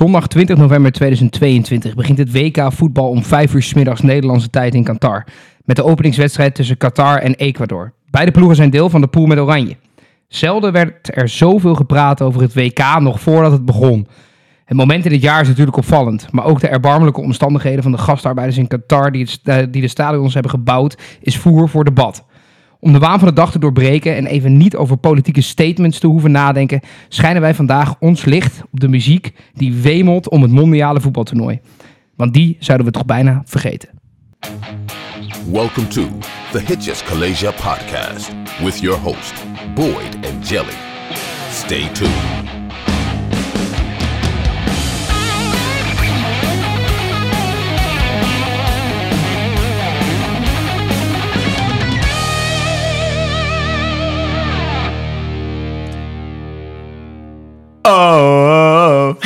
Zondag 20 november 2022 begint het WK voetbal om 5 uur 's middags Nederlandse tijd in Qatar. Met de openingswedstrijd tussen Qatar en Ecuador. Beide ploegen zijn deel van de pool met Oranje. Zelden werd er zoveel gepraat over het WK nog voordat het begon. Het moment in het jaar is natuurlijk opvallend, maar ook de erbarmelijke omstandigheden van de gastarbeiders in Qatar die, die de stadions hebben gebouwd, is voer voor debat. Om de waan van de dag te doorbreken en even niet over politieke statements te hoeven nadenken, schijnen wij vandaag ons licht op de muziek die wemelt om het mondiale voetbaltoernooi. Want die zouden we toch bijna vergeten. Welcome to the Hitches Kalasia podcast with your host, Boyd and Jelly. Stay tuned. Oh.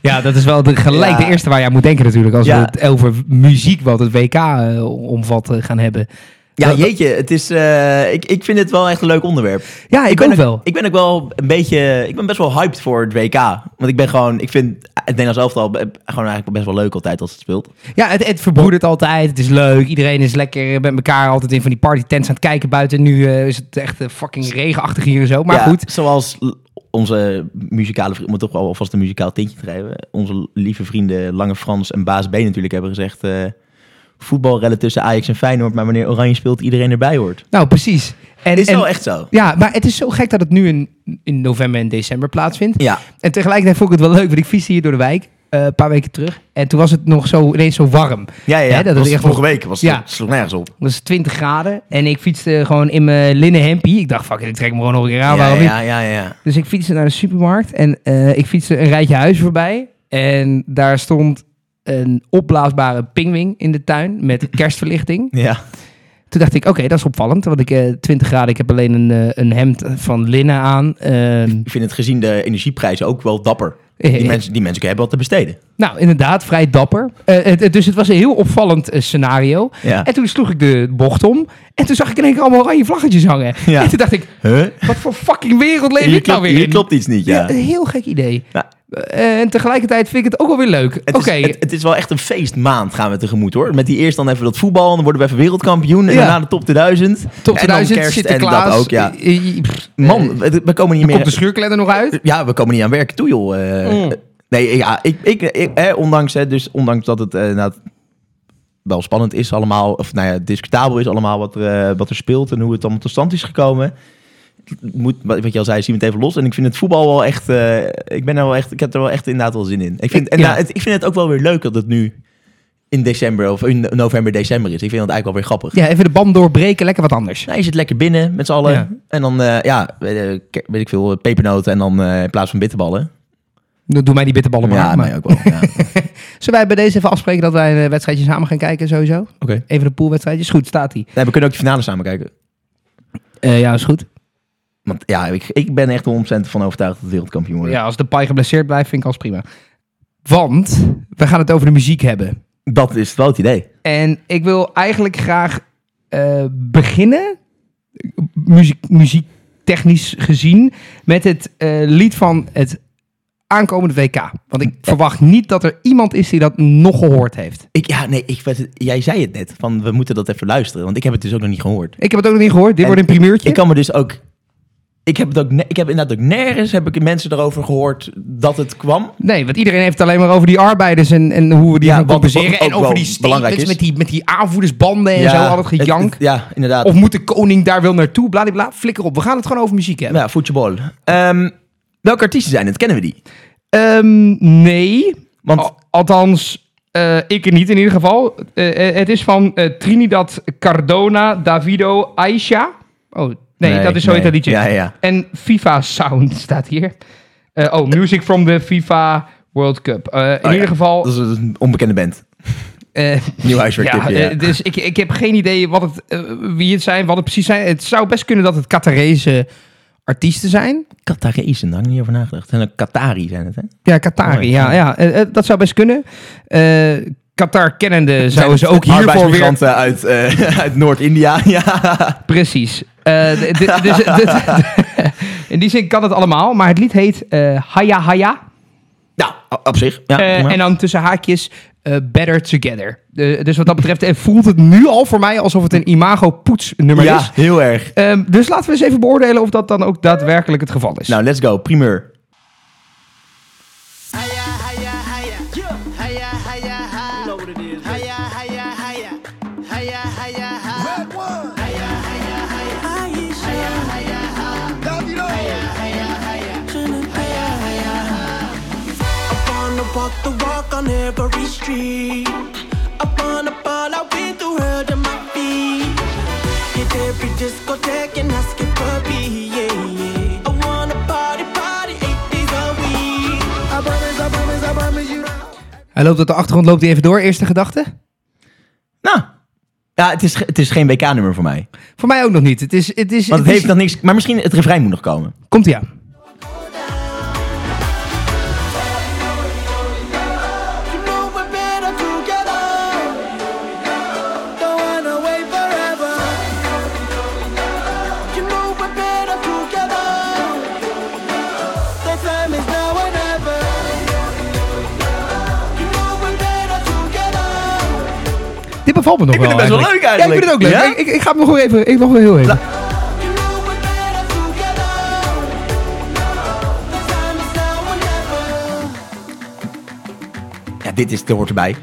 Ja, dat is wel de, gelijk Ja. de eerste waar je aan moet denken natuurlijk. Als Ja. we het over muziek wat het WK eh, omvat eh, gaan hebben. Ja, jeetje, het is, eh, ik, ik vind het wel echt een leuk onderwerp. Ja, ik, ben ook wel. Ik ben ook wel een beetje, ik ben best wel hyped voor het WK. Want ik ben gewoon, ik vind het Nederlands elftal gewoon eigenlijk best wel leuk altijd als het speelt. Ja, het, het verbroedert altijd. Het is leuk. Iedereen is lekker met elkaar altijd in van die partytents aan het kijken buiten. Nu is het echt fucking regenachtig hier en zo. Maar Ja, goed. Zoals onze muzikale vrienden, moet toch wel alvast een muzikaal tintje te geven. Onze lieve vrienden Lange Frans en Baas B natuurlijk hebben gezegd... eh voetbalrellen tussen Ajax en Feyenoord, maar wanneer Oranje speelt, iedereen erbij hoort. Nou, precies. En, Is en- wel echt zo. Ja, maar het is zo gek dat het nu in, in november en december plaatsvindt. Ja, En tegelijkertijd vond ik het wel leuk, want ik fietste hier door de wijk. Eh, een paar weken terug. En toen was het nog zo, ineens zo warm. ja, ja. Hè, dat het was echt vorige week, was Ja. het sloeg nergens op. Het was 20 graden. En ik fietste gewoon in mijn linnen hempie. Ik dacht, fuck it, ik trek me gewoon nog een keer aan. ja, waarom ja, ja, ja. Dus ik fietste naar de supermarkt en eh, ik fietste een rijtje huizen voorbij. En daar stond een opblaasbare pingwing in de tuin met kerstverlichting. Ja, Toen dacht ik, oké, dat is opvallend. Want ik eh 20 graden, ik heb alleen een, eh, een hemd van linnen aan. Ik vind het gezien de energieprijzen ook wel dapper. Die, eh, mensen, die mensen hebben wat te besteden. nou, inderdaad, vrij dapper. Eh, het- dus het was een heel opvallend eh, scenario. Ja. En toen sloeg ik de bocht om. En toen zag ik in één keer allemaal oranje vlaggetjes hangen. Ja. En toen dacht ik, Huh? wat voor fucking wereld leef ik nou weer hier klopt iets niet, ja. Ja, een heel gek idee. Ja. Eh, en tegelijkertijd vind ik het ook wel weer leuk. Het, Oké, is, het, het is wel echt een feestmaand gaan we tegemoet hoor. Met die eerst dan even dat voetbal, dan worden we even wereldkampioen. En Ja. daarna de top 2000. top en dan 2000, kerst en dat ook, ja. eh, eh, Man, we, komen niet eh, komt de meer... scheurkalender nog uit? Ja, we komen niet aan werken toe joh. Eh, Mm. Nee, ja, ik, ik, ik, hè, ondanks, hè, dus ondanks dat het eh, nou, wel spannend is allemaal, of nou ja, discutabel is allemaal wat er, wat er speelt en hoe het allemaal tot stand is gekomen. Het Moet, wat je al zei, zie het even los. En ik vind het voetbal wel echt, eh, ik ben er wel echt, ik heb er wel echt inderdaad wel zin in. Ik vind, en Ja. nou, het, ik vind het ook wel weer leuk dat het nu in december of in november, december is. Ik vind dat eigenlijk wel weer grappig. Ja, even de band doorbreken, lekker wat anders. Nou, je zit lekker binnen met z'n allen. Ja. En dan, eh, ja, weet, ik- weet ik veel, pepernoten en dan eh, in plaats van bitterballen. Dan Doe mij die bitterballen maar. ja, maar. mij ook wel. Ja. Zullen wij bij deze even afspreken dat wij een wedstrijdje samen gaan kijken sowieso? Oké. Even de poolwedstrijdjes. Goed, staat die. Nee, we kunnen ook de finale samen kijken. Eh, ja, is goed. Want ja, ik, ik ben echt 100% van overtuigd dat het wereldkampioen wordt. Ja, als de paai geblesseerd blijft, vind ik als prima. Want we gaan het over de muziek hebben. Dat is wel het idee. En ik wil eigenlijk graag eh, beginnen, muziek, muziektechnisch gezien, met het eh, lied van het aankomende WK. Want ik verwacht niet dat er iemand is die dat nog gehoord heeft. Ik, ja, nee, ik, jij zei het net, van we moeten dat even luisteren. Want ik heb het dus ook nog niet gehoord. Ik heb het ook nog niet gehoord. Dit En wordt een primeurtje. Ik kan me dus ook... Ik heb, het ook ik heb inderdaad ook nergens heb ik mensen erover gehoord dat het kwam. Nee, want iedereen heeft het alleen maar over die arbeiders en, en hoe we die Ja, gaan compenseren. En over die statements is. met die, met die aanvoerdersbanden en zo, al het gejank. het- ja, inderdaad. Of moet de koning daar wel naartoe? Bladibla, flikker op. We gaan het gewoon over muziek hebben. ja, voetbal. Ehm welke artiesten zijn het? Kennen we die? Ehm, nee. Want Al- althans, eh, ik niet in ieder geval. Eh, eh, het is van Trinidad Cardona, Davido, Aisha. Oh, nee, Nee, dat is zo heet dat liedje. Ja, ja. En FIFA Sound staat hier. Eh, oh, music from the FIFA World Cup. Eh, in Oh, ja. ieder geval... dat is een onbekende band. eh, Nieuw huiswerktipje, ja. dus ik, ik heb geen idee wat het, wie het zijn, wat het precies zijn. Het zou best kunnen dat het Qatarese artiesten zijn. Qatarese, daar heb ik niet over nagedacht. En Qatari zijn het, hè? Ja, Qatari, Oh, ja. ja. dat zou best kunnen. Qatar kennende zouden ze ook hiervoor weer... uit, eh, uit Noord-India. Ja. Precies. Eh, dus, in die zin kan het allemaal. Maar het lied heet eh Haya Haya. Nou, o- op zich. Ja, en dan tussen haakjes Better Together. Dus wat dat betreft eh, voelt het nu al voor mij alsof het een imago-poetsnummer ja, is. heel erg. Ehm, dus laten we eens even beoordelen of dat dan ook daadwerkelijk het geval is. Nou, let's go. Primeur. On every street. I wanna ball out with the world at my feet. Hit every discotheque and ask it puppy, yeah, yeah. I wanna party, party eight days a week. I promise, I promise, I promise you. Hij loopt op de achtergrond, loopt hij even door. Eerste gedachte? Nou, ja, het is, het is geen WK-nummer voor mij. Voor mij ook nog niet. Het is, het is, Want het is- heeft nog niks... Maar misschien het refrein moet nog komen. Komt hij aan. Bevalt me nog Ik vind het best wel eigenlijk. leuk Ja, ik vind het ook leuk. Ja? Ik, ik, ik ga hem nog wel even. Ik nog wel heel even. Ja, dit is, er hoort erbij.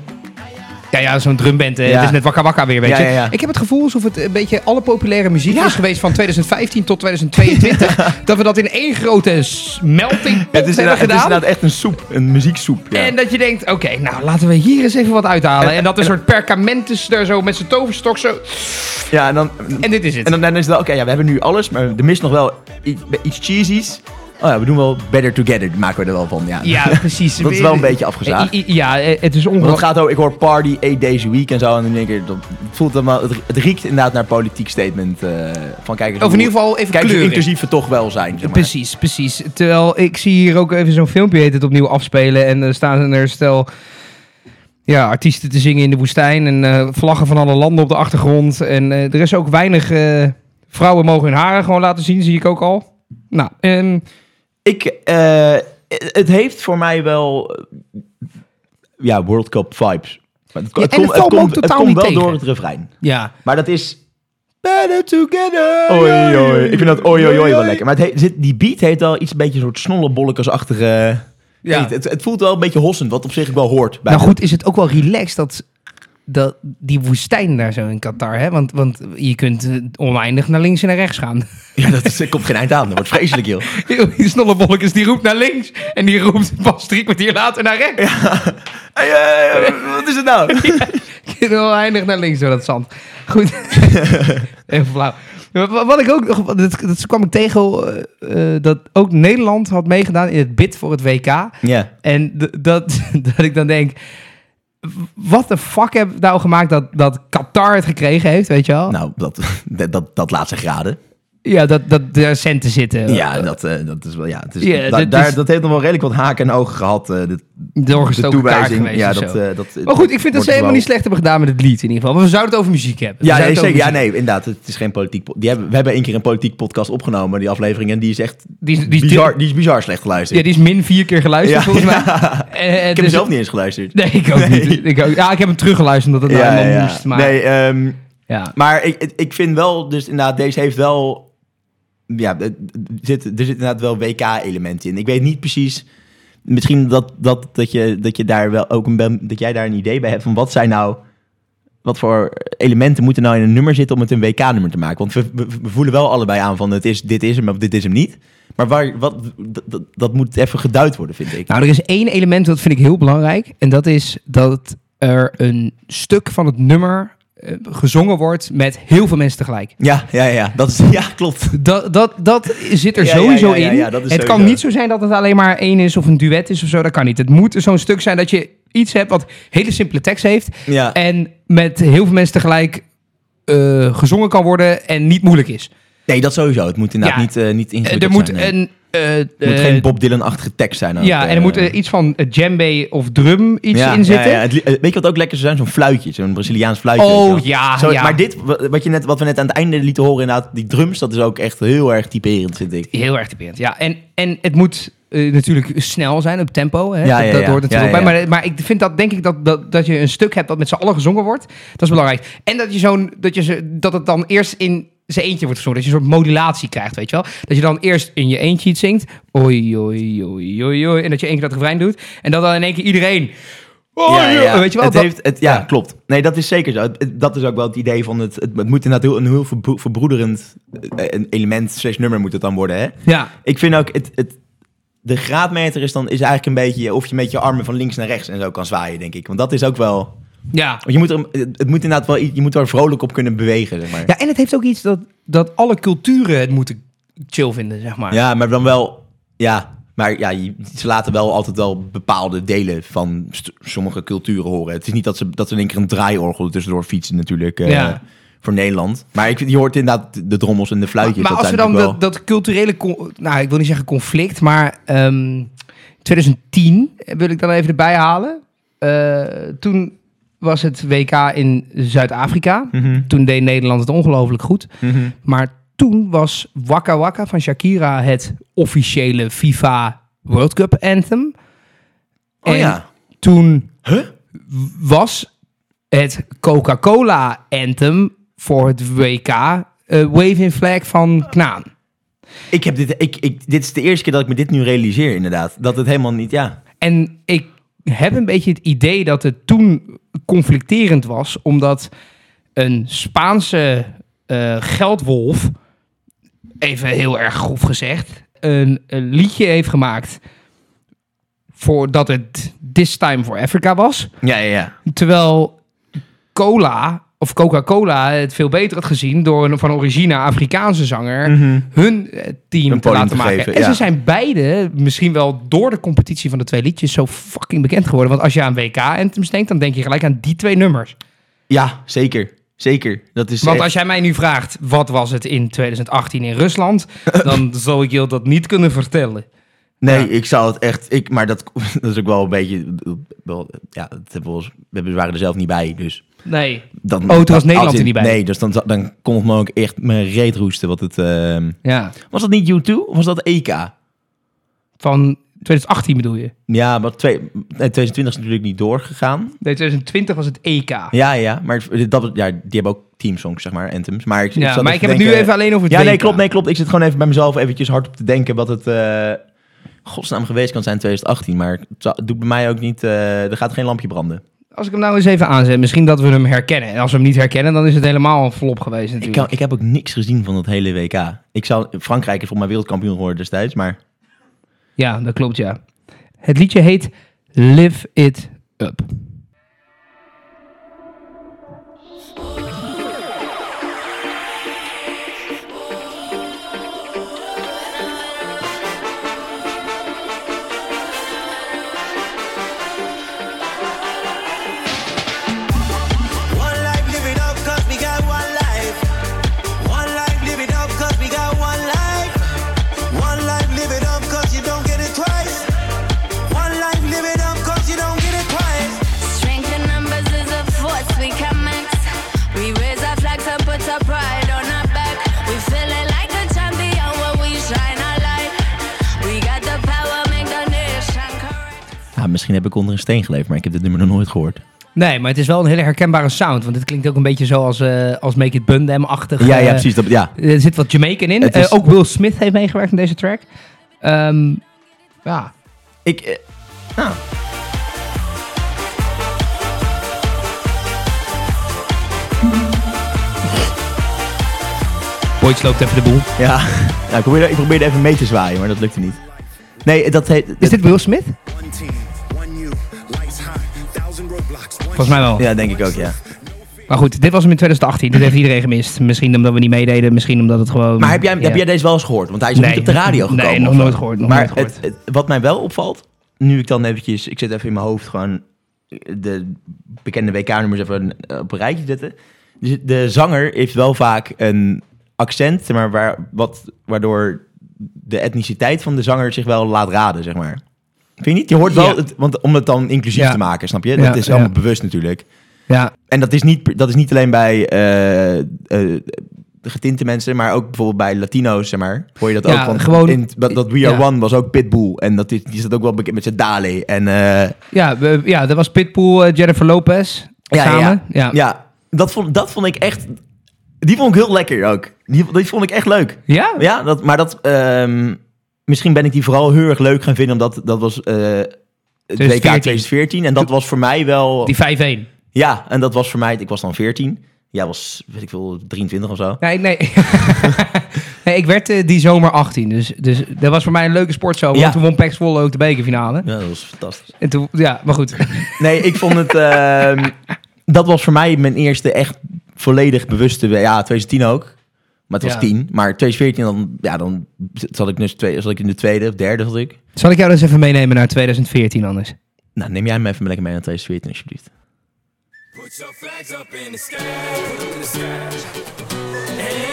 Ja, ja, zo'n drumband. eh, Ja. Het is net wakka wakka weer, weet Ja, je. ja, ja. Ik heb het gevoel alsof het een beetje alle populaire muziek Ja. is geweest van 2015 tot 2022. dat we dat in één grote smelting pot Het is, hebben inderdaad, het is gedaan. inderdaad echt een soep. Een muzieksoep. Ja. En dat je denkt, oké, nou laten we hier eens even wat uithalen. En dat een soort perkamentus er zo met zijn toverstok zo... ja, en dan... En dit is het. En dan, dan is het wel, oké, ja, we hebben nu alles, maar er mist nog wel iets, iets cheesies. Oh ja, we doen wel Better Together, maken we er wel van. Ja, Ja, precies. Dat is wel een beetje afgezaagd. I- I- Ja, eh, het is Want het ongelooflijk. gaat ook, ik hoor party, eight days a week en zo. En dan denk ik, dat, het, voelt allemaal, het, het riekt inderdaad naar politiek statement. eh, van kijk eens Of in ieder geval even inclusief toch wel zijn. Zeg maar. Precies, precies. Terwijl ik zie hier ook even zo'n filmpje heet het opnieuw afspelen. En er staan er stel ja, artiesten te zingen in de woestijn. En eh, vlaggen van alle landen op de achtergrond. En er is ook weinig... vrouwen mogen hun haren gewoon laten zien, zie ik ook al. Nou, ehm, Ik, eh, het heeft voor mij wel, ja, World Cup vibes. Maar het, Ja, het en het komt, ook het wel tegen. door het refrein. ja. Maar dat is... Better together. Oei, oei. Ik vind dat oei, oei, oei wel lekker. Maar het die beat heeft wel iets een beetje een soort snollebolletjesachtige... Ja. Het, het voelt wel een beetje hossend, wat op zich wel hoort. Bij Nou de- goed, is het ook wel relaxed dat, dat die woestijn daar zo in Qatar, hè? Want, want je kunt eh, oneindig naar links en naar rechts gaan. Ja, dat is, komt geen eind aan. Dat wordt vreselijk, joh. Die snollebolletjes, die roept naar links en die roept pas drie kwartier later naar rechts. Hey, eh, wat is het nou? Je kunt oneindig naar links door dat zand. Goed. Even flauw. Wat ik ook nog, dat, dat kwam ik tegen, eh, dat ook Nederland had meegedaan in het bid voor het WK. Ja. En dat, dat ik dan denk, wat de fuck heb ik nou gemaakt dat, dat Qatar het gekregen heeft, weet je wel? Nou, dat, dat, dat, graden. Ja, dat, dat er centen zitten. Ja, dat, eh, dat is wel, ja. Het is, Ja, da- dit daar, is- dat heeft nog wel redelijk wat haken en ogen gehad. eh, dit, doorgestoken geweest Ja, dat, eh, dat, maar goed, ik vind dat ze helemaal niet slecht hebben gedaan met het lied in ieder geval. Want we zouden het over muziek hebben. Ja, nee, zeker. Ja, nee, inderdaad. Het is geen politiek... po- Die hebben, we hebben één keer een politiek podcast opgenomen, die aflevering. En die is echt Die is- die is bizar, die is bizar slecht geluisterd. Ja, die is min vier keer geluisterd Ja, volgens mij. ja. Eh, eh, ik heb hem dus- zelf niet eens geluisterd. Nee, ik ook Nee. niet. Ik ook, ja, ik heb hem teruggeluisterd omdat het nou helemaal moest. Maar, Nee, ehm, ja. maar ik, ik vind wel, dus inderdaad, deze heeft wel... Ja, er zit, er zit inderdaad wel WK-elementen in. Ik weet niet precies... Misschien dat, dat, dat, je, dat je daar wel ook een, dat jij daar een idee bij hebt van wat zijn nou... Wat voor elementen moeten nou in een nummer zitten om het een WK-nummer te maken? Want we, voelen wel allebei aan van het is, dit is hem of dit is hem niet. Maar waar, wat, dat, dat, moet even geduid worden, vind ik. Nou, er is één element dat vind ik heel belangrijk. En dat is dat er een stuk van het nummer gezongen wordt met heel veel mensen tegelijk. Ja, ja, ja, dat is, ja klopt. Dat, dat, dat zit er Ja, sowieso ja, ja, in. het kan niet zo zijn dat het alleen maar één is of een duet is of zo. Dat kan niet. Het moet zo'n stuk zijn dat je iets hebt wat hele simpele tekst heeft. Ja. En met heel veel mensen tegelijk eh, gezongen kan worden en niet moeilijk is. Nee, dat sowieso. Het moet inderdaad niet, eh, niet Eh, ingewikkeld er moet zijn. nee. een... eh, Het moet eh, geen Bob Dylan-achtige tekst zijn. ook, Ja, en er eh. moet iets van djembe of drum iets Ja, in zitten. Ja, ja. Het li- weet je wat ook lekker zou zijn? Zo'n fluitje, zo'n Braziliaans fluitje. Oh, ja, Zo, ja. Maar dit, wa- wat, je net, wat we net aan het einde lieten horen, inderdaad, die drums, dat is ook echt heel erg typerend, vind ik. Heel erg typerend, ja. En, en het moet natuurlijk snel zijn, op tempo. Hè? Ja, dat ja, dat hoort natuurlijk Ja, ja, bij. Maar, maar ik vind dat, denk ik, dat, dat, dat je een stuk hebt dat met z'n allen gezongen wordt. Dat is belangrijk. En dat, je zo'n, dat, je dat het dan eerst in zijn eentje wordt gezongen. Dat je een soort modulatie krijgt, weet je wel. Dat je dan eerst in je eentje iets zingt. Oei, oei, oei, oei, oei. En dat je één keer dat refrein doet. En dan, dan in één keer iedereen... Ja, ja, ja. Weet je wel? Het dat- heeft, het, ja, ja. klopt. Nee, dat is zeker zo. Dat is ook wel het idee van het... Het, moet inderdaad heel, een heel verbro- verbroederend eh, element slash nummer moet het dan worden, hè? ja, Ik vind ook, het, het, de graadmeter is dan is eigenlijk een beetje of je met je armen van links naar rechts en zo kan zwaaien, denk ik. Want dat is ook wel... ja. Want je moet er, het moet inderdaad wel, je moet er vrolijk op kunnen bewegen, zeg maar. Ja, en het heeft ook iets dat, dat alle culturen het moeten chill vinden, zeg maar. Ja, maar dan wel... Ja, maar ja, ze laten wel altijd wel bepaalde delen van sommige culturen horen. Het is niet dat ze, dat ze in één keer een draaiorgel er tussendoor fietsen natuurlijk eh, Ja. voor Nederland. Maar ik, je hoort inderdaad de drommels en de fluitjes. maar dat als we dan dat, dat culturele, nou ik wil niet zeggen conflict, maar ehm 2010 wil ik dan even erbij halen. Eh, toen was het WK in Zuid-Afrika. Mhm, Toen deed Nederland het ongelooflijk goed. mhm. Maar toen was Waka Waka van Shakira het officiële FIFA World Cup anthem. Oh en ja. toen Huh? was het Coca-Cola anthem voor het WK eh Waving Flag van Knaan. Ik heb dit, ik, ik, dit is de eerste keer dat ik me dit nu realiseer, inderdaad. Dat het helemaal niet, ja. En ik heb een beetje het idee dat het toen conflicterend was, omdat een Spaanse eh, geldwolf, even heel erg grof gezegd, een, een liedje heeft gemaakt voordat het This Time for Africa was. Ja, ja, ja. Terwijl cola of Coca-Cola het veel beter had gezien door een van origine Afrikaanse zanger hun eh, team Een te laten te maken. geven, en ja. ze zijn beide misschien wel door de competitie van de twee liedjes zo fucking bekend geworden. Want als je aan WK-anthems denkt, dan denk je gelijk aan die twee nummers. Ja, zeker. Zeker. Dat is Want echt- als jij mij nu vraagt, wat was het in 2018 in Rusland? dan zal ik je dat niet kunnen vertellen. Nee, Ja. ik zou het echt... Ik, maar dat, dat is ook wel een beetje... Wel, ja, dat hebben we, ons- we hebben- we waren er zelf niet bij, dus... Nee. Dan, Oh, toen was Nederland in- er niet bij. Nee, dus dan, dan kon het me ook echt mijn reet roesten. Wat het, ehm, Ja. was dat niet U2 of was dat EK? Van 2018 bedoel je? Ja, maar twee, nee, 2020 is natuurlijk niet doorgegaan. Nee, 2020 was het EK. Ja, ja, maar dat, ja, die hebben ook teamsongs, zeg maar, anthems. Maar ik, Ja, maar ik heb het nu even alleen over het Ja, nee, klopt, nee, klopt. Ik zit gewoon even bij mezelf eventjes hard op te denken wat het... eh godsnaam geweest kan zijn 2018. Maar het doet bij mij ook niet... eh, er gaat geen lampje branden. Als ik hem nou eens even aanzet, misschien dat we hem herkennen. En als we hem niet herkennen, dan is het helemaal volop geweest Ik, natuurlijk. kan, ik heb ook niks gezien van dat hele WK. Ik zou, Frankrijk is volgens mij wereldkampioen geworden destijds, maar... Ja, dat klopt, ja. Het liedje heet Live It Up. Misschien heb ik onder een steen geleefd, maar ik heb dit nummer nog nooit gehoord. Nee, maar het is wel een hele herkenbare sound. Want het klinkt ook een beetje zoals eh, als Make It Bundam-achtig. Ja, ja, eh, precies. Dat, ja. Er zit wat Jamaican in. Is- Eh, ook Will Smith heeft meegewerkt in deze track. Ehm, ja, Ik... eh, nou, Boyd sloopt even de boel. ja. ja ik, probeerde, ik probeerde even mee te zwaaien, maar dat lukte niet. Nee, dat heet... Is dit Will Smith? Volgens mij wel. Ja, denk ik ook, ja. Maar goed, dit was hem in 2018. Dit heeft iedereen gemist. Misschien omdat we niet meededen. Misschien omdat het gewoon... Maar heb jij, ja. heb jij deze wel eens gehoord? Want hij is nog Nee. niet op de radio Nee, gekomen. nog of zo. nooit gehoord, nog maar nooit gehoord. Het, het- wat mij wel opvalt, nu ik dan eventjes... Ik zet even in mijn hoofd gewoon de bekende WK-nummers even op een rijtje zetten. Dus de zanger heeft wel vaak een accent, maar, waar, wat, waardoor de etniciteit van de zanger zich wel laat raden, zeg maar. Vind je niet? Je hoort wel, Ja. het, want om het dan inclusief Ja. te maken, snap je? Dat is allemaal bewust natuurlijk. Ja, En dat is niet, dat is niet alleen bij eh, eh, getinte mensen, maar ook bijvoorbeeld bij Latino's, zeg maar. Hoor je dat Ja, ook? Gewoon- in, dat, dat We Are ja. One was ook Pitbull. En dat is, die zat ook wel bekend met zijn Dale. En eh, Ja, we- ja, dat was Pitbull, Jennifer Lopez ja, samen. ja, Ja. ja. dat, vond, dat vond ik echt... Die vond ik heel lekker ook. Die, die vond ik echt leuk. Ja? Ja, dat, maar dat... ehm, misschien ben ik die vooral heel erg leuk gaan vinden, omdat dat was... eh het WK 2014. 2014 en dat was voor mij wel... Die 5-1. Ja, en dat was voor mij... Ik was dan 14. Jij was, weet ik veel, 23 of zo. Nee, nee. nee ik werd eh, die zomer 18. Dus, dus dat was voor mij een leuke sportzomer. Ja. Toen won PEC Zwolle ook de bekerfinale. Ja, dat was fantastisch. En toen, ja, maar goed. Nee, ik vond het... ehm, dat was voor mij mijn eerste echt volledig bewuste... Ja, 2010 ook. Maar het was Ja. 10. Maar 2014, dan, ja, dan zat ik, dus twee, zat ik in de tweede of derde, zat ik. Zal ik jou dus even meenemen naar 2014 anders? Nou, neem jij me even lekker mee naar 2014, alsjeblieft. Put your flags up in the sky, put 'em in the sky.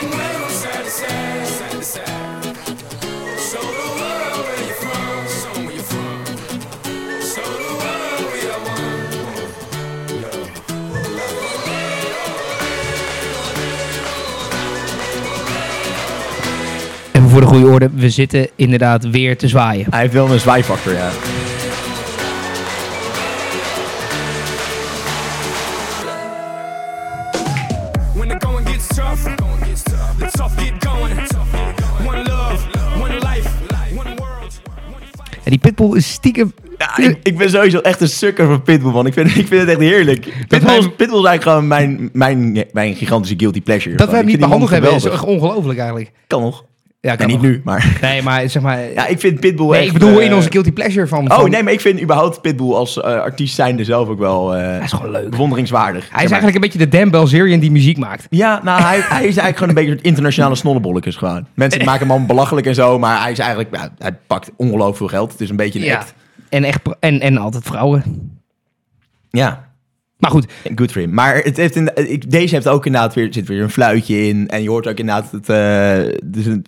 And wave 'em side to side, side to side. Show the world voor de goede orde, we zitten inderdaad weer te zwaaien. Hij heeft wel een zwaaifactor, ja. When the going gets tough, the tough get going. One love, one life, one world, one fight. En die Pitbull is stiekem... Ja, ik, ik ben sowieso echt een sukker van Pitbull, man. Ik vind, ik vind het echt heerlijk. Pitbull, is, wij- Pitbull is eigenlijk gewoon mijn, mijn, mijn gigantische guilty pleasure. Dat we hem niet behandeld hebben, is echt ongelooflijk eigenlijk. Kan nog. Ja, niet nog. nu, maar... Nee, maar zeg maar... Ja, ik vind Pitbull nee, echt... ik bedoel eh, in onze guilty pleasure van... Oh, van- nee, maar ik vind überhaupt Pitbull als eh, artiest zijnde zelf ook wel... Hij is gewoon leuk. Bewonderingswaardig. Hij is eigenlijk een beetje de Dan Belzerian die muziek maakt. Ja, nou, hij, hij is eigenlijk gewoon een beetje het internationale snollebolletjes gewoon. Mensen maken hem allemaal belachelijk en zo, maar hij is eigenlijk... Ja, hij pakt ongelooflijk veel geld. Het is een beetje een Ja. act. En, echt, en, en altijd vrouwen. Ja, Maar goed, good for him. Maar het heeft in, deze heeft ook inderdaad weer, er zit weer een fluitje in. En je hoort ook inderdaad, het, eh, dus een-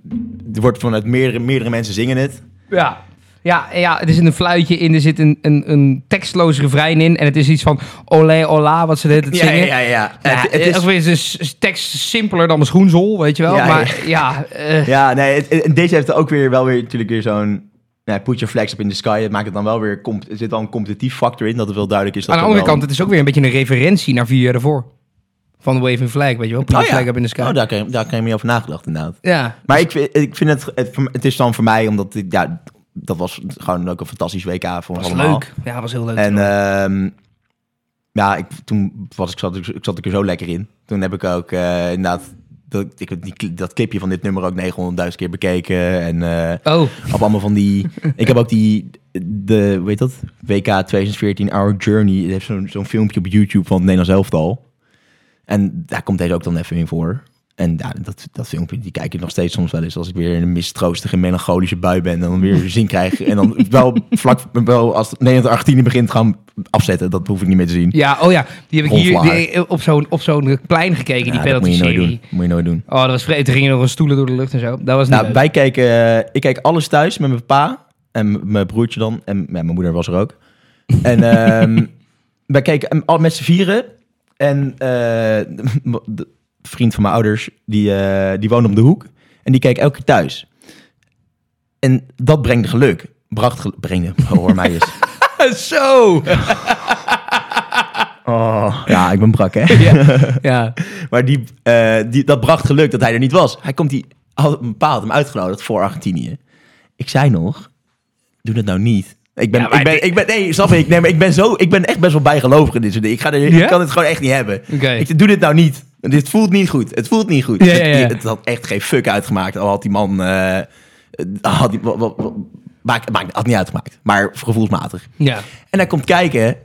er wordt vanuit meerdere, meerdere mensen zingen het. Ja. Ja, ja, er zit een fluitje in, er zit een, een, een tekstloos refrein in. En het is iets van olé, ola, wat ze dit het zingen. ja, ja. Ja, het, het of is, is dus tekst simpeler dan mijn schoenzol, weet je wel. Ja, maar ja, eh, ja, nee, het- deze heeft ook weer wel weer natuurlijk weer zo'n... Nou, put your flags up in the sky. Het maakt het dan wel weer... Er zit dan een competitief factor in, dat het wel duidelijk is. Dat aan de er andere wel- kant, het is ook weer een beetje een referentie naar vier jaar ervoor. Van de Waving Flag, weet je wel. Put Oh your ja, flag up in the sky. oh, daar, kan je- daar kan je meer over nagedacht inderdaad. ja, Maar ik vind, ik vind het, het, het is dan voor mij, omdat ik, ja, dat was gewoon ook een fantastisch WK voor ons was allemaal. leuk. Ja, was heel leuk. En ehm, ja, ik, toen was ik, zat, ik, zat ik er zo lekker in. Toen heb ik ook eh, inderdaad dat, ik heb die, cli- dat clipje van dit nummer ook 900.000 keer bekeken. En eh, oh, op allemaal van die... ik heb ook die, de, heet dat? WK 2014 Our Journey. Het heeft zo'n zo'n filmpje op YouTube van het Nederlands elftal. En daar komt deze ook dan even in voor. En ja, dat, dat filmpje, die kijk ik nog steeds soms wel eens als ik weer in een mistroostige, melancholische bui ben. En dan weer zin krijg. En dan wel vlak, wel als Nederland 18 begint gaan afzetten. Dat hoef ik niet meer te zien. ja, oh ja. Die heb ik hier die, op zo'n op zo'n plein gekeken, die Ja, dat moet je nooit doen. Moet je nooit doen. Oh, dat was vreemd. Er gingen nog een stoelen door de lucht en zo. Dat was Nou, leuk. wij kijken, eh, ik kijk alles thuis met mijn pa en mijn broertje dan. En ja, mijn moeder was er ook. En ehm, wij keken al met z'n vieren. En de vriend van mijn ouders, die, eh, die woonde om de hoek. En die keek elke keer thuis. En dat brengt geluk. Bracht geluk. Brengen, hoor mij eens. Zo! Oh, ja, ik ben brak, hè? ja. ja. Maar die, eh, die, dat bracht geluk dat hij er niet was. Hij komt die, had, een pa had hem uitgenodigd voor Argentinië. Ik zei nog, doe dat nou niet. Ik ben, Ja, ik ben, dit- ik ben, nee, snap ik. Nee, maar ik ben zo, ik ben echt best wel bijgelovig in dit soort dingen. Ik, ga er, Ja? ik kan het gewoon echt niet hebben. Oké. Ik doe dit nou niet. Dit voelt niet goed. Het voelt niet goed. Ja, ja, ja. Het, het had echt geen fuck uitgemaakt. Al had die man, eh, had die, maakt, maakt, had niet uitgemaakt. Maar gevoelsmatig. Ja. En hij komt kijken.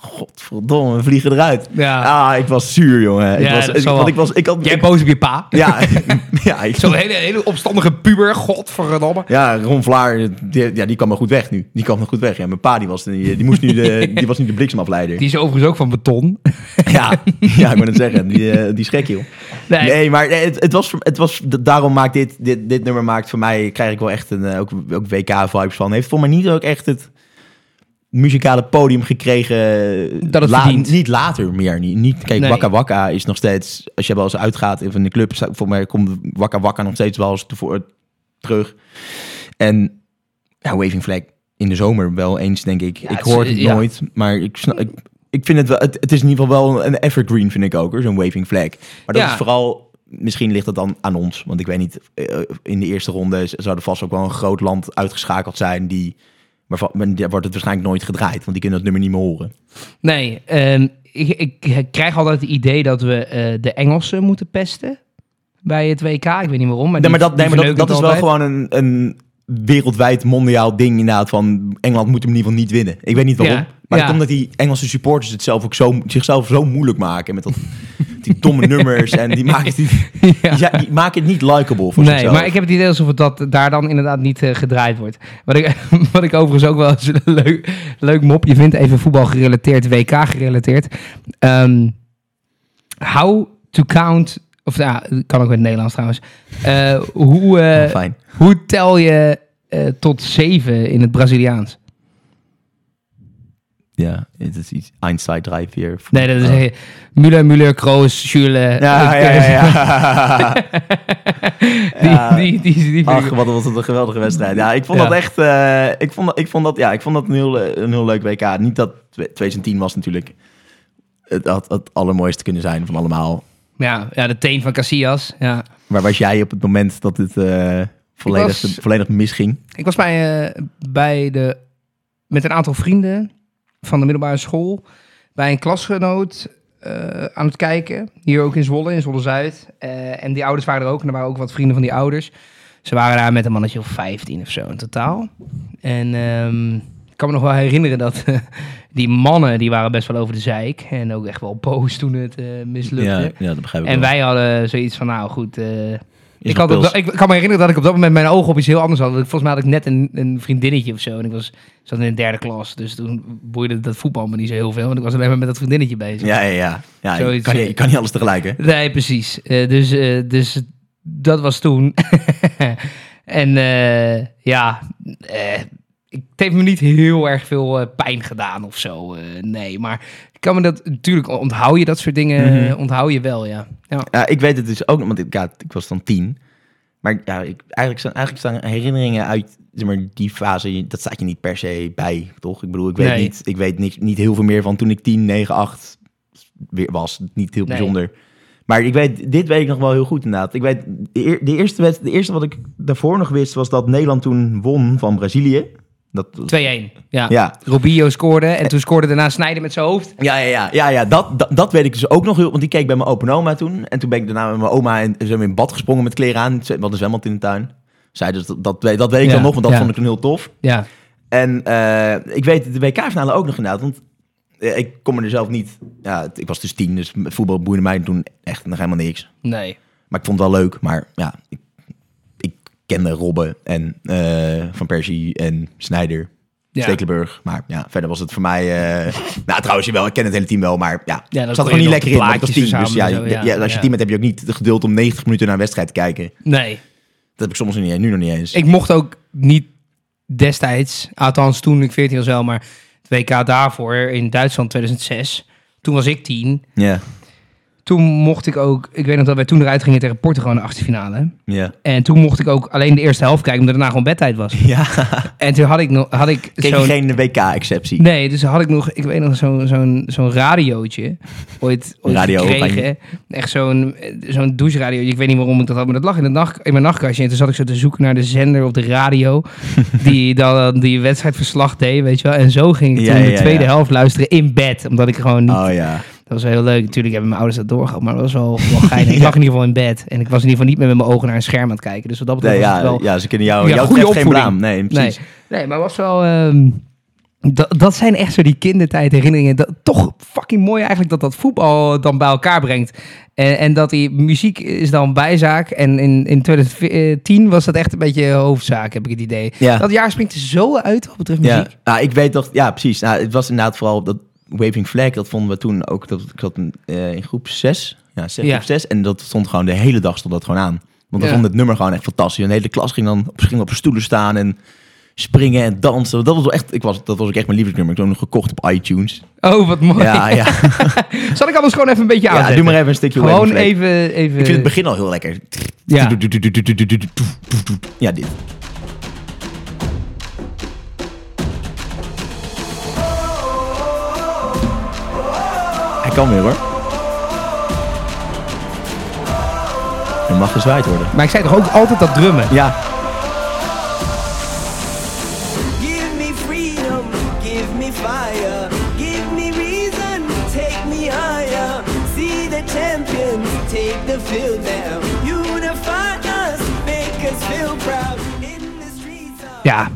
Godverdomme, we vliegen eruit. Ja. Ah, ik was zuur, jongen. Ik Ja, was, dat ik, want ik was, ik had, Jij ik- boos op je pa. ja, ja, ik, Zo'n hele, hele opstandige puber. Godverdomme. ja, Ron Vlaar, die, ja, die kwam maar goed weg nu. Die kwam nog goed weg. Ja, mijn pa, die was, die, die moest nu de, die was nu de bliksemafleider. Die is overigens ook van beton. Ja, ja, ik moet het zeggen. Die, eh, die schrik, joh. Nee. Nee, maar nee, het, het was, het was, daarom maakt dit, dit, dit nummer maakt voor mij, krijg ik wel echt een, eh, ook, ook WK-vibes van. Heeft voor mij niet ook echt het, muzikale podium gekregen. Dat het la- verdient. Niet later meer. Niet, niet, kijk, Nee. Wakka Wakka is nog steeds... Als je wel eens uitgaat in de club... Voor mij komt Wakka Wakka nog steeds wel eens terug. En ja, Waving Flag in de zomer wel eens, denk ik. Ja, ik hoor het ja. nooit, maar ik, snap, ik, ik vind het wel... Het, het is in ieder geval wel een evergreen, vind ik ook, zo'n Waving Flag. Maar dat is vooral... Misschien ligt dat dan aan ons. Want ik weet niet, eh, in de eerste ronde zou er vast ook wel een groot land uitgeschakeld zijn... die maar van, daar wordt het waarschijnlijk nooit gedraaid, want die kunnen dat nummer niet meer horen. Nee, ehm, ik, ik krijg altijd het idee dat we eh, de Engelsen moeten pesten bij het WK. Ik weet niet waarom. Maar, Nee, maar dat, nee, maar dat, is wel gewoon een, een wereldwijd mondiaal ding inderdaad. Van Engeland moet hem in ieder geval niet winnen. Ik weet niet waarom. Ja, Maar ja. komt omdat die Engelse supporters het zelf ook zo, zichzelf zo moeilijk maken. Met dat, die domme nummers. En die maken, het niet, Ja. ja, die maken het niet likable voor Nee, zichzelf. maar ik heb het idee alsof het dat daar dan inderdaad niet eh, gedraaid wordt. Wat ik, wat ik overigens ook wel eens een leuk, leuk mopje vind, even voetbal gerelateerd, WK gerelateerd. Ehm, how to count, of ja, kan ook in het Nederlands trouwens. Eh, hoe, eh, Oh, hoe tel je eh, tot zeven in het Braziliaans? Ja, het is iets Einstein Drive hier. Nee, dat is Oh. Müller, Müller, Kroos, Schürrle. Ja, ja, ja. ja. Die, Ja. die, die, die, vind Ach, wat was het een geweldige wedstrijd. Ja, ik vond Ja. dat echt... eh, ik, vond, dat- ik, vond dat, ja, ik vond dat een heel, een heel leuk WK. Niet dat 2010 was natuurlijk... Het had het allermooiste kunnen zijn van allemaal. Ja, ja, de teen van Casillas. Ja. Waar was jij op het moment dat het eh, volledig, was- volledig misging? Ik was bij, eh, bij de, met een aantal vrienden van de middelbare school bij een klasgenoot eh, aan het kijken. Hier ook in Zwolle, in Zwolle-Zuid. En die ouders waren er ook. En er waren ook wat vrienden van die ouders. Ze waren daar met een mannetje of 15 of zo in totaal. En ehm, ik kan me nog wel herinneren dat die mannen, die waren best wel over de zeik. En ook echt wel boos toen het eh, mislukte. ja, dat begrijp ik En wel. wij hadden zoiets van, nou goed... eh, ik, had ik kan me herinneren dat ik op dat moment mijn ogen op iets heel anders had. Volgens mij had ik net een, een vriendinnetje of zo. En ik was, zat in de derde klas. Dus toen boeide dat voetbal me niet zo heel veel. Want ik was alleen maar met dat vriendinnetje bezig. Ja, ja, ja. ja je, kan, niet- eh, je kan niet alles tegelijk, hè? Nee, precies. Dus, dus dat was toen. en ja, eh, ik, het heeft me niet heel erg veel eh, pijn gedaan of zo. eh, nee, maar ik kan me dat... Natuurlijk onthoud je dat soort dingen. Mhm. eh, Onthoud je wel, ja. ja. Ja, ik weet het dus ook nog, want ik, ja, ik was dan tien. Maar ja, ik, eigenlijk, staan, eigenlijk staan herinneringen uit zeg maar, die fase, dat staat je niet per se bij, toch? Ik bedoel, ik weet, Nee. niet, ik weet niet, niet heel veel meer van toen ik 10, 9, 8 weer was. Niet heel Nee. bijzonder. Maar ik weet, dit weet ik nog wel heel goed inderdaad. Ik weet, de, eer- de, eerste, de eerste wat ik daarvoor nog wist, was dat Nederland toen won van Brazilië. Dat, 2-1. Ja. ja, scoorde en toen scoorde daarna Snijden met zijn hoofd. Ja, ja, ja, ja, ja dat, dat, dat weet ik dus ook nog heel. Want die keek bij mijn opa en oma toen. En toen ben ik daarna met mijn oma en zijn we in bad gesprongen met kleren aan. Wat een zwembad in de tuin. Zij dus dat, dat, weet- dat weet ik Ja, dan nog, want dat ja. vond ik toen heel tof. Ja. En eh, ik weet de WK-finale ook nog inderdaad. Want eh, ik kom er zelf niet... Ja, ik was dus tien, dus voetbal boeide mij toen echt nog helemaal niks. Nee. Maar ik vond het wel leuk. Maar ja, ik kende Robben en eh, Van Persie en Snijder. Ja. Stekelenburg. Maar ja, verder was het voor mij... eh nou, trouwens, wel, ik ken het hele team wel, maar ja, Ja, dan zat er je gewoon niet lekker in. want tien, dus ja, zo, ja, ja. als je team hebt, heb je ook niet het geduld om 90 minuten naar een wedstrijd te kijken. Nee. Dat heb ik soms niet, nu nog niet eens. Ik mocht ook niet destijds, althans toen ik 14 was wel, maar het WK daarvoor in Duitsland 2006. Toen was ik 10. Ja, Toen mocht ik ook, ik weet nog dat wij toen eruit gingen tegen Portugal in de achtste finale. ja. En toen mocht ik ook alleen de eerste helft kijken, omdat het daarna gewoon bedtijd was. Ja, En toen had ik nog, had ik kreeg je zo'n... geen WK-exceptie. Nee, dus had ik nog, ik weet nog, zo'n zo'n zo'n radiootje ooit, ooit Radio gekregen. Echt zo'n zo'n doucheradio. Ik weet niet waarom ik dat had, maar dat lag in, de nacht, in mijn nachtkastje. En toen zat ik zo te zoeken naar de zender op de radio die dan die wedstrijdverslag deed, weet je wel. En zo ging ik Ja, toen de tweede helft luisteren in bed, omdat ik gewoon niet... Oh ja. Dat was heel leuk. Natuurlijk hebben mijn ouders dat doorgehad, maar dat was wel, wel geinig. Ik lag in ieder geval in bed en ik was in ieder geval niet meer met mijn ogen naar een scherm aan het kijken. Dus wat dat betreft Nee, ja, wel... ja, ze kunnen jou, Ja, jou goede geen blaam. Nee, Nee, precies. nee, maar was wel. ehm, dat, dat zijn echt zo die kindertijd herinneringen. Dat, toch fucking mooi eigenlijk dat dat voetbal dan bij elkaar brengt. En, en dat die muziek is dan bijzaak. En in, in 2010 was dat echt een beetje hoofdzaak, heb ik het idee. Ja. Dat jaar springt er zo uit wat betreft Ja, muziek. ah, ik weet toch, ja, precies. Nou, het was inderdaad vooral dat Waving Flag, dat vonden we toen ook, dat, ik zat in, eh, in groep 6, ja, zes, Ja. groep 6, en dat stond gewoon de hele dag stond dat gewoon aan. Want we Ja. vonden het nummer gewoon echt fantastisch. En de hele klas ging dan op, ging op stoelen staan en springen en dansen. Dat was wel echt, ik was, dat was ook echt mijn lievelingsnummer. Ik heb hem nog gekocht op iTunes. Oh, wat mooi. Ja, ja. Zal ik anders gewoon even een beetje ja aanzetten? doe maar even een stukje Gewoon even... even... Ik vind het begin al heel lekker. Ja. Ja, dit. Hij kan weer hoor. Er mag gezwaaid worden. Maar ik zei toch ook altijd dat drummen? Ja, Give me freedom, give me fire, give me reason, take me higher. See the champions, take the field now. Unify us, make us feel proud. In the streets of Ja,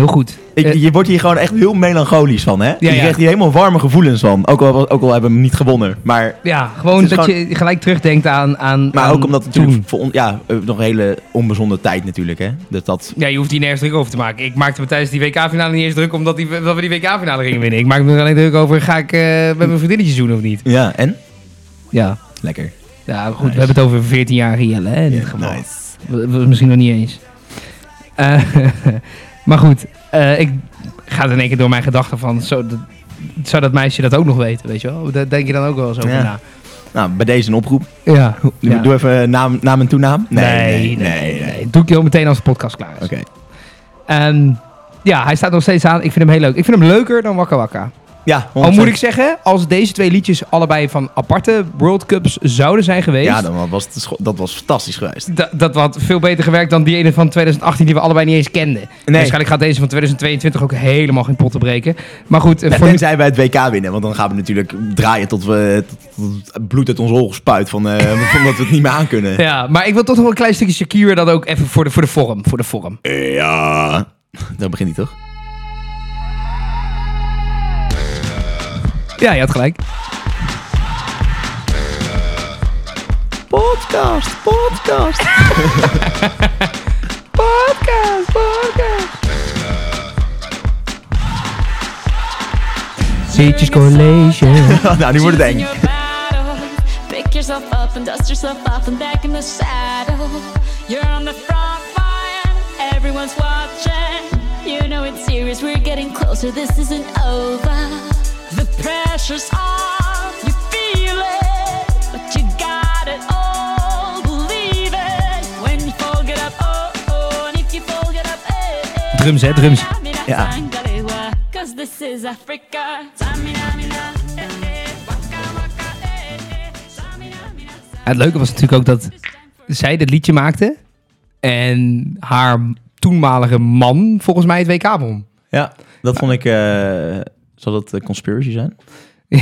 heel goed. ik, Eh, je wordt hier gewoon echt heel melancholisch van, hè? je ja. krijgt hier helemaal warme gevoelens van. Ook al, ook al hebben we hem niet gewonnen. Maar, ja, gewoon dat gewoon- je gelijk terugdenkt aan, aan maar aan ook omdat het toen. voor ons... Ja, eh, nog een hele onbezonde tijd natuurlijk, hè? Dat dat... Ja, je hoeft hier nergens druk over te maken. Ik maakte me tijdens die WK-finale niet eens druk omdat die, dat we die WK-finale gingen winnen. Ik maak me er alleen druk over, ga ik eh, met mijn vriendinnetjes doen of niet? Ja, en? Ja, Lekker. ja goed, we hebben het over 14-jarige Jelle hè, in dit geval. nice. Misschien nog niet eens. Eh, maar goed, eh, ik ga er in één keer door mijn gedachten van, zo, dat, zou dat meisje dat ook nog weten, weet je wel? Daar denk je dan ook wel eens over Ja. na. Nou, bij deze een oproep. Ja, Doe- ja. Doe even naam, naam en toenaam. Nee, nee, nee, nee. Doe ik je al meteen als de podcast klaar is. Oké. En ja, hij staat nog steeds aan. Ik vind hem heel leuk. Ik vind hem leuker dan Wakka Wakka. Ja, Al moet ik zeggen, als deze twee liedjes allebei van aparte World Cups zouden zijn geweest... Ja, dan was het, dat was fantastisch geweest. da- dat had veel beter gewerkt dan die ene van 2018 die we allebei niet eens kenden. Waarschijnlijk gaat deze van 2022 ook helemaal geen pot te breken. Maar goed, eh, Ja, voor nu- tenzij wij het WK winnen, want dan gaan we natuurlijk draaien tot we tot, bloed uit ons ogen spuit van, eh, omdat we het niet meer aankunnen. ja, maar ik wil toch nog een klein stukje Shakira dat ook even voor de, voor de vorm. Voor de vorm. Ja. Dan begint hij toch? Ja, je had gelijk. Podcast, podcast. Podcast, podcast. Zeetjes College. nou, nu wordt het eng. Choosing your battle. Pick yourself up and dust yourself off and back in the saddle. You're on the front line, everyone's watching. You know it's serious, we're getting closer, this isn't over. The pressure's on, you feel it, but you got it all. Believe it. When you fall, get up, oh, oh, and if you fall, get up, eh, eh. Drums, hè, drums. Ja. Cause this is Africa. Het leuke was natuurlijk ook dat zij dit liedje maakte. En haar toenmalige man volgens mij het WK won. Ja, dat vond ik... eh, zal dat een conspiracy zijn?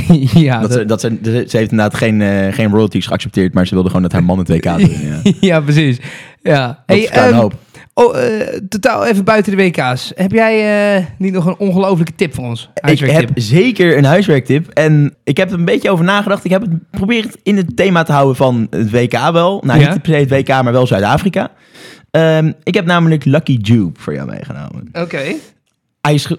ja, Dat dat- ze, dat ze, ze heeft inderdaad geen, eh, geen royalties geaccepteerd, maar ze wilde gewoon dat haar man het WK doen. Ja. ja, precies. Ja. Dat Hey, ehm, hoop. oh, eh, totaal even buiten de WK's. Heb jij eh, niet nog een ongelofelijke tip voor ons? Ik heb zeker een huiswerktip. En ik heb er een beetje over nagedacht. Ik heb het geprobeerd in het thema te houden van het WK wel. Nou, Ja. niet per se het WK, maar wel Zuid-Afrika. Ehm, ik heb namelijk Lucky Dube voor jou meegenomen. Oké. Hij is,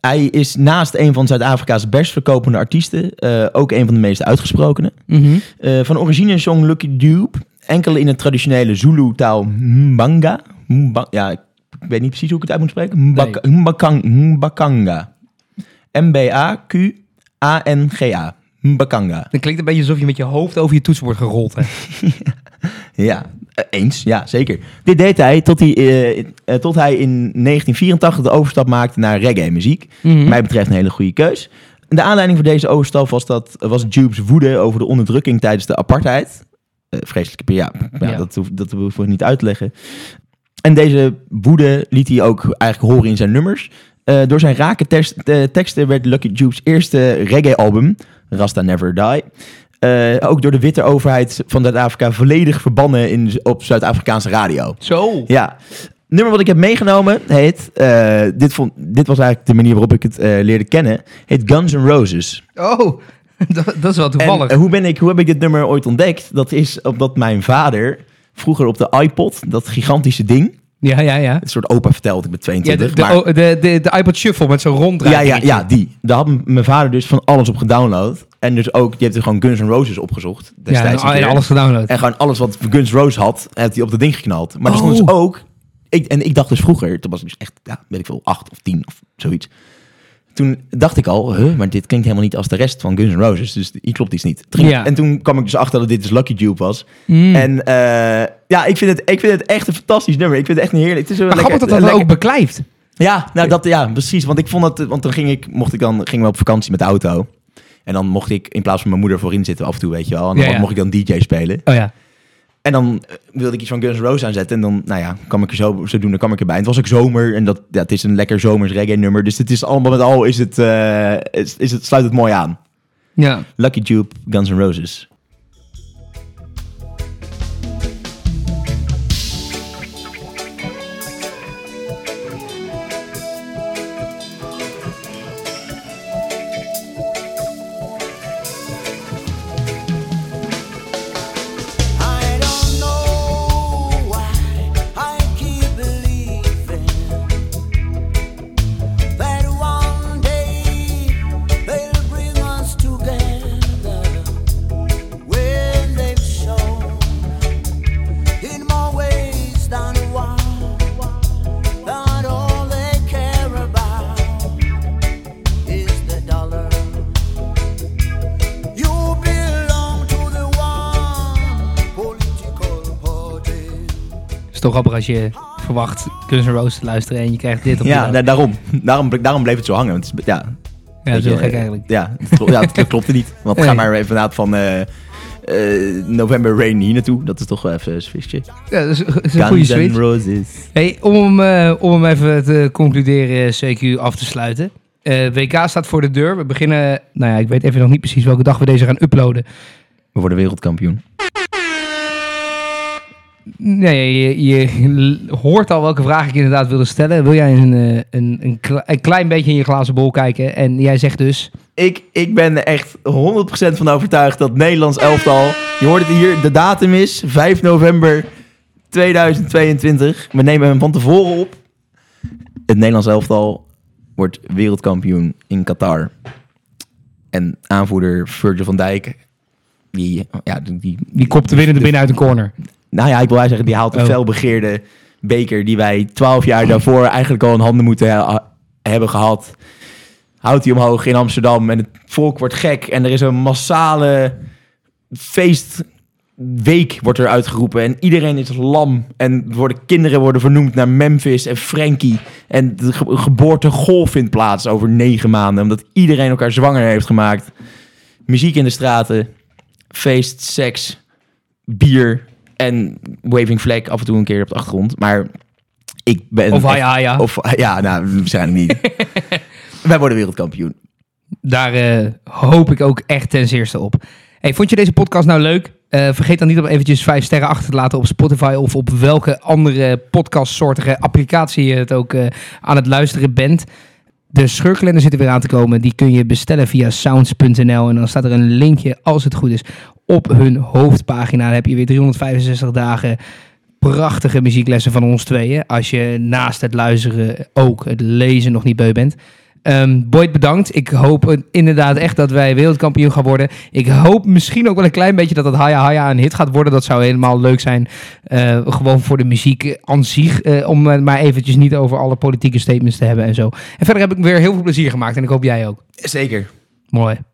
hij is naast een van Zuid-Afrika's best verkopende artiesten... eh, ook een van de meest uitgesprokene. Mhm. Eh, van origine zong Lucky Dube enkel in het traditionele Zulu-taal Mbanga. Mba- ja, ik weet niet precies hoe ik het uit moet spreken. Mbaka- Mbakang- Mbakanga. M-B-A-Q-A-N-G-A. Mbakanga. Dat klinkt een beetje alsof je met je hoofd over je toetsenbord gerold hebt. Ja, eens. Ja, zeker. Dit deed hij tot hij, eh, eh, tot hij in 1984 de overstap maakte naar reggae-muziek. Mhm. Mij betreft een hele goede keus. De aanleiding voor deze overstap was, dat, was Jube's woede over de onderdrukking tijdens de apartheid. Eh, vreselijke periode. Ja, Ja. Dat, hoef, dat hoef ik niet uit te leggen. En deze woede liet hij ook eigenlijk horen in zijn nummers. Eh, door zijn rake eh, teksten werd Lucky Jube's eerste reggae-album, Rasta Never Die, eh, ook door de witte overheid van Zuid-Afrika volledig verbannen in, op Zuid-Afrikaanse radio. Zo. Ja. Nummer wat ik heb meegenomen heet, eh, dit, vond, dit was eigenlijk de manier waarop ik het eh, leerde kennen, heet Guns N' Roses. Oh, dat, dat is wel En toevallig. eh, hoe, ben ik, hoe heb ik dit nummer ooit ontdekt? Dat is omdat mijn vader vroeger op de iPod, dat gigantische ding, ja, ja, ja. een soort opa verteld, ik ben Ja, 22, de, de, maar- de, de, de iPod Shuffle met zo'n ja, ronddraai. ja, ja, die. Daar had mijn vader dus van alles op gedownload. En dus ook, die heeft er gewoon Guns N' Roses opgezocht. Destijds Ja, en alles gedownload. En gewoon alles wat Guns N' Roses had, heeft hij op dat ding geknald. Maar er stond Oh. dus ook ik, en ik dacht dus vroeger, toen was ik dus echt, ja, weet ik veel, acht of tien of zoiets. Toen dacht ik al, huh, maar dit klinkt helemaal niet als de rest van Guns N' Roses. Dus hier klopt iets niet. Toen ging- Ja. En toen kwam ik dus achter dat dit dus Lucky Dupe was. Mm. En eh, ja, ik vind, het, ik vind het echt een fantastisch nummer. Ik vind het echt een heerlijk. Het is een Maar lekker, grappig dat dat lekker- ook beklijft. ja, nou dat, ja, precies. Want ik vond het, want dan ging ik, mocht ik dan, gingen we op vakantie met de auto. En dan mocht ik in plaats van mijn moeder voorin zitten af en toe, weet je wel. En dan Ja, ja. mocht ik dan DJ spelen. Oh ja. En dan eh, wilde ik iets van Guns N' Roses aanzetten. En dan, nou ja, kwam ik er zo, zo doen, dan kwam ik erbij. En het was ook zomer. En dat, ja, het is een lekker zomers reggae nummer. Dus het is allemaal met al, is het, eh, is, is het, sluit het mooi aan. Ja. Lucky Dupe, Guns N' Roses. Toch grappig als je verwacht Guns N' Roses te luisteren en je krijgt dit op Ja, daarom. daarom. Daarom bleef het zo hangen. Want het is, ja, Ja, dat is heel gek eigenlijk. Ja, het, klo- ja, het klopte niet. Want Nee. ga maar even inderdaad van eh, eh, November Rain hier naartoe. Dat is toch wel even een switchje. Ja, dat is, dat is een goede switch. Roses. Hey, om, hem, eh, om hem even te concluderen, CQ af te sluiten. WK staat voor de deur. We beginnen, nou ja, ik weet even nog niet precies welke dag we deze gaan uploaden. We worden wereldkampioen. Nee, je, je hoort al welke vraag ik inderdaad wilde stellen. Wil jij een, eh, een, een, een klein beetje in je glazen bol kijken? En jij zegt dus... Ik, ik ben er echt 100% van overtuigd dat Nederlands elftal... Je hoort het hier, de datum is 5 november 2022. We nemen hem van tevoren op. Het Nederlands elftal wordt wereldkampioen in Qatar. En aanvoerder Virgil van Dijk... Die, ja, die, die, Die kopt de winnende binnen uit een corner. Nou ja, ik wil zeggen, die haalt de Oh. felbegeerde beker die wij twaalf jaar daarvoor eigenlijk al in handen moeten ha- hebben gehad. Houdt hij omhoog in Amsterdam en het volk wordt gek en er is een massale feestweek wordt er uitgeroepen en iedereen is lam en worden kinderen worden vernoemd naar Memphis en Frankie en de ge- geboortegolf vindt plaats over negen maanden omdat iedereen elkaar zwanger heeft gemaakt. Muziek in de straten, feest, seks, bier en waving flag af en toe een keer op de achtergrond. Maar ik ben... Of haya haya. Of ja, nou, waarschijnlijk niet. Wij worden wereldkampioen. Daar eh, hoop ik ook echt ten zeerste op. Hey, vond je deze podcast nou leuk? Eh, vergeet dan niet om eventjes vijf sterren achter te laten op Spotify of op welke andere podcastsoortige applicatie je het ook eh, aan het luisteren bent. De scheurkalender zit er weer aan te komen. Die kun je bestellen via sounds.nl. En dan staat er een linkje, als het goed is, op hun hoofdpagina. Heb je weer 365 dagen prachtige muzieklessen van ons tweeën. Als je naast het luisteren ook het lezen nog niet beu bent. Ehm Boyd, bedankt. Ik hoop inderdaad echt dat wij wereldkampioen gaan worden. Ik hoop misschien ook wel een klein beetje dat het Haya Haya een hit gaat worden. Dat zou helemaal leuk zijn. Eh, gewoon voor de muziek aan zich. eh, om eh, maar eventjes niet over alle politieke statements te hebben en zo. En verder heb ik weer heel veel plezier gemaakt. En ik hoop jij ook. Zeker. Mooi.